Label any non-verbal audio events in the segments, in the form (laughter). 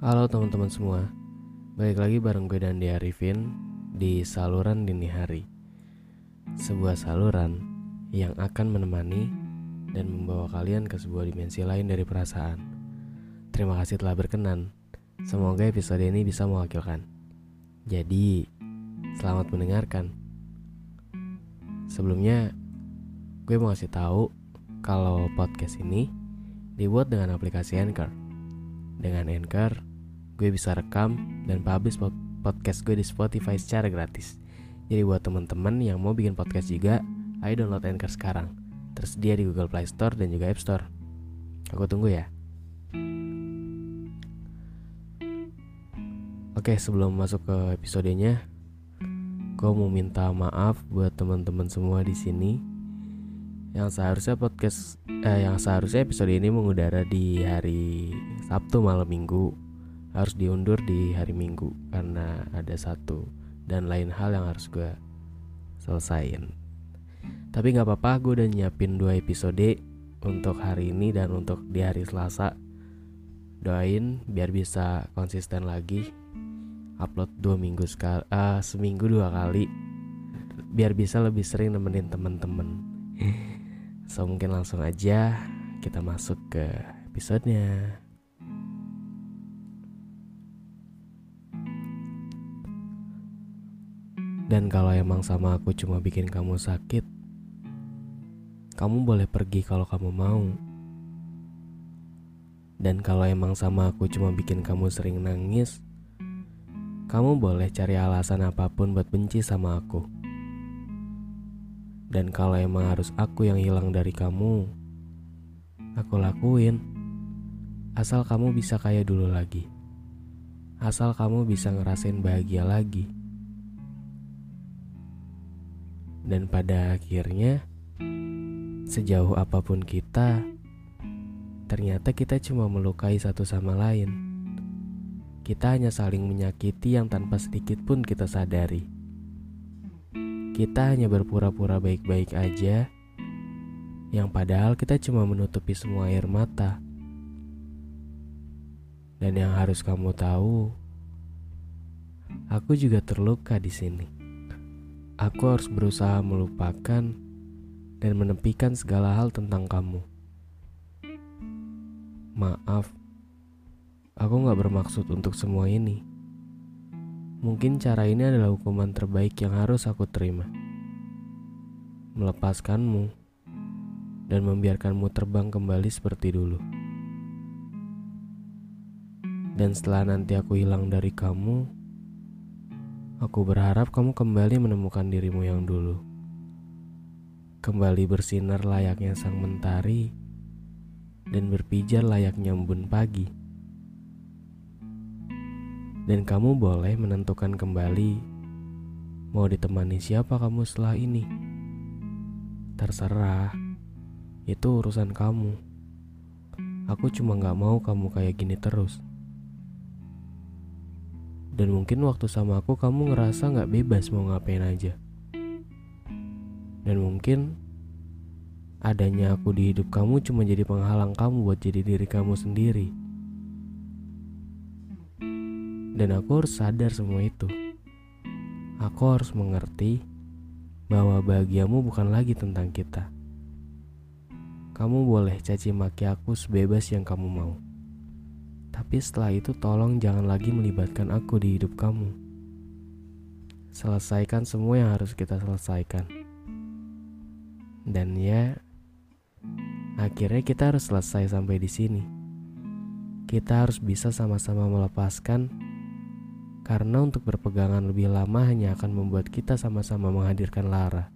Halo teman-teman semua. Balik lagi bareng gue dan Arifin Di saluran dini hari. Sebuah saluran yang akan menemani Dan membawa kalian ke sebuah dimensi lain dari perasaan. Terima kasih telah berkenan. Semoga episode ini bisa mewakilkan. Jadi Selamat mendengarkan. Sebelumnya Gue mau kasih tahu Kalau podcast ini Dibuat dengan aplikasi Anchor. Dengan Anchor gue bisa rekam dan publish podcast gue di Spotify secara gratis. Jadi buat teman-teman yang mau bikin podcast juga, ayo download Anchor sekarang. Tersedia di Google Play Store dan juga App Store. Aku tunggu ya. Oke, sebelum masuk ke episodenya, gue mau minta maaf buat teman-teman semua di sini yang seharusnya podcast eh, yang seharusnya episode ini mengudara di hari Sabtu malam Minggu harus diundur di hari Minggu karena ada satu dan lain hal yang harus gue selesain. Tapi nggak apa-apa, gue udah nyiapin dua episode untuk hari ini dan untuk di hari Selasa. Doain biar bisa konsisten lagi upload dua minggu sekali, uh, seminggu dua kali, biar bisa lebih sering nemenin temen-temen. So mungkin langsung aja kita masuk ke episodenya. Dan kalau emang sama aku cuma bikin kamu sakit, kamu boleh pergi kalau kamu mau. Dan kalau emang sama aku cuma bikin kamu sering nangis, kamu boleh cari alasan apa pun buat benci sama aku. Dan kalau emang harus aku yang hilang dari kamu, aku lakuin. Asal kamu bisa kayak dulu lagi. Asal kamu bisa ngerasain bahagia lagi. Dan pada akhirnya, sejauh apa pun kita, ternyata kita cuma melukai satu sama lain. Kita hanya saling menyakiti yang tanpa sedikit pun kita sadari. Kita hanya berpura-pura baik-baik aja, yang padahal kita cuma menutupi semua air mata. Dan yang harus kamu tahu, aku juga terluka di sini. Aku harus berusaha melupakan dan menepikan segala hal tentang kamu. Maaf, aku gak bermaksud untuk semua ini. Mungkin cara ini adalah hukuman terbaik yang harus aku terima. Melepaskanmu dan membiarkanmu terbang kembali seperti dulu. Dan setelah nanti aku hilang dari kamu, Aku berharap kamu kembali menemukan dirimu yang dulu. Kembali bersinar layaknya sang mentari dan berpijar layaknya embun pagi. Dan kamu boleh menentukan kembali mau ditemani siapa kamu setelah ini. Terserah, itu urusan kamu. Aku cuma gak mau kamu kayak gini terus. Dan mungkin waktu sama aku kamu ngerasa gak bebas mau ngapain aja. Dan mungkin adanya aku di hidup kamu cuma jadi penghalang kamu buat jadi diri kamu sendiri. Dan aku harus sadar semua itu. Aku harus mengerti bahwa bahagiamu bukan lagi tentang kita. Kamu boleh caci maki aku sebebas yang kamu mau. Tapi setelah itu tolong jangan lagi melibatkan aku di hidup kamu. Selesaikan semua yang harus kita selesaikan. Dan ya, akhirnya kita harus selesai sampai di sini. Kita harus bisa sama-sama melepaskan karena untuk berpegangan lebih lama hanya akan membuat kita sama-sama menghadirkan lara.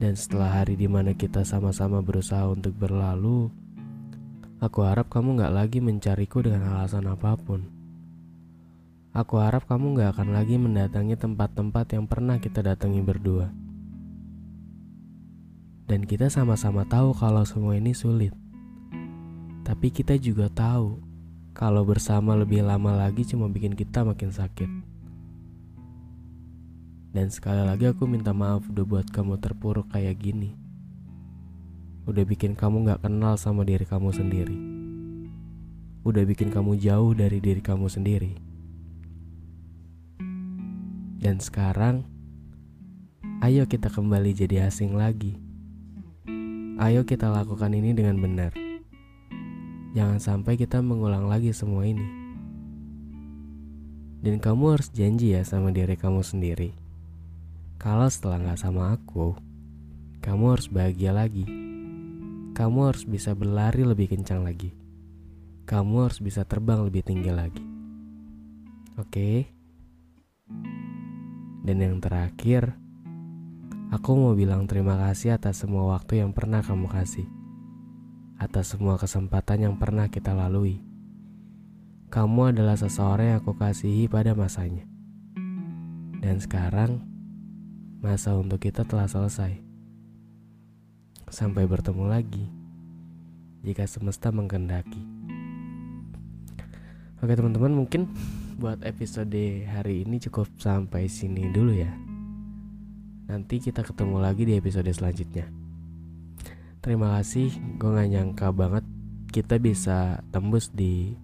Dan setelah hari di mana kita sama-sama berusaha untuk berlalu, aku harap kamu gak lagi mencariku dengan alasan apa pun. Aku harap kamu gak akan lagi mendatangi tempat-tempat yang pernah kita datangi berdua. Dan kita sama-sama tahu kalau semua ini sulit. Tapi kita juga tahu kalau bersama lebih lama lagi cuma bikin kita makin sakit. Dan sekali lagi aku minta maaf udah buat kamu terpuruk kayak gini. Udah bikin kamu gak kenal sama diri kamu sendiri. Udah bikin kamu jauh dari diri kamu sendiri. Dan sekarang, ayo kita kembali jadi asing lagi. Ayo kita lakukan ini dengan benar. Jangan sampai kita mengulang lagi semua ini. Dan kamu harus janji ya sama diri kamu sendiri kalau setelah gak sama aku, kamu harus bahagia lagi. Kamu harus bisa berlari lebih kencang lagi. Kamu harus bisa terbang lebih tinggi lagi. Oke? Dan yang terakhir, aku mau bilang terima kasih atas semua waktu yang pernah kamu kasih. Atas semua kesempatan yang pernah kita lalui. Kamu adalah seseorang yang aku kasihi pada masanya. Dan sekarang, masa untuk kita telah selesai. Sampai bertemu lagi jika semesta mengkendaki. Oke teman-teman mungkin buat episode hari ini cukup sampai sini dulu ya. Nanti kita ketemu lagi di episode selanjutnya. Terima kasih, gue gak nyangka banget kita bisa tembus di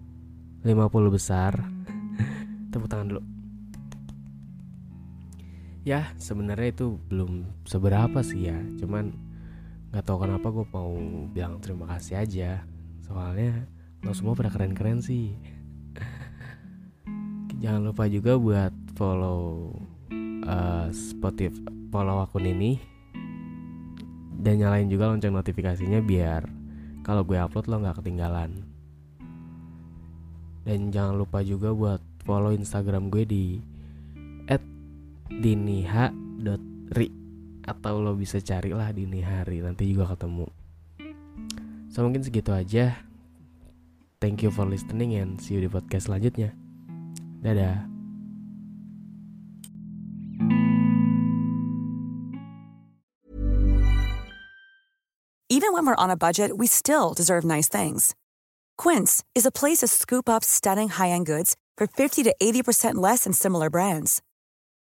50 besar. (laughs) Tepuk tangan dulu ya sebenarnya itu belum seberapa sih ya cuman nggak tahu kenapa gue mau bilang terima kasih aja. Soalnya lo semua pada keren-keren sih. (laughs) Jangan lupa juga buat follow uh, Spotify follow akun ini. Dan nyalain juga lonceng notifikasinya biar kalau gue upload lo nggak ketinggalan. Dan jangan lupa juga buat follow Instagram gue di diniha.ri atau lo bisa carilah dini hari nanti juga ketemu. So mungkin segitu aja. Thank you for listening and see you di podcast selanjutnya. Dadah. Even when we're on a budget we still deserve nice things. Quince is a place to scoop up stunning high-end goods for 50 to 80% less than similar brands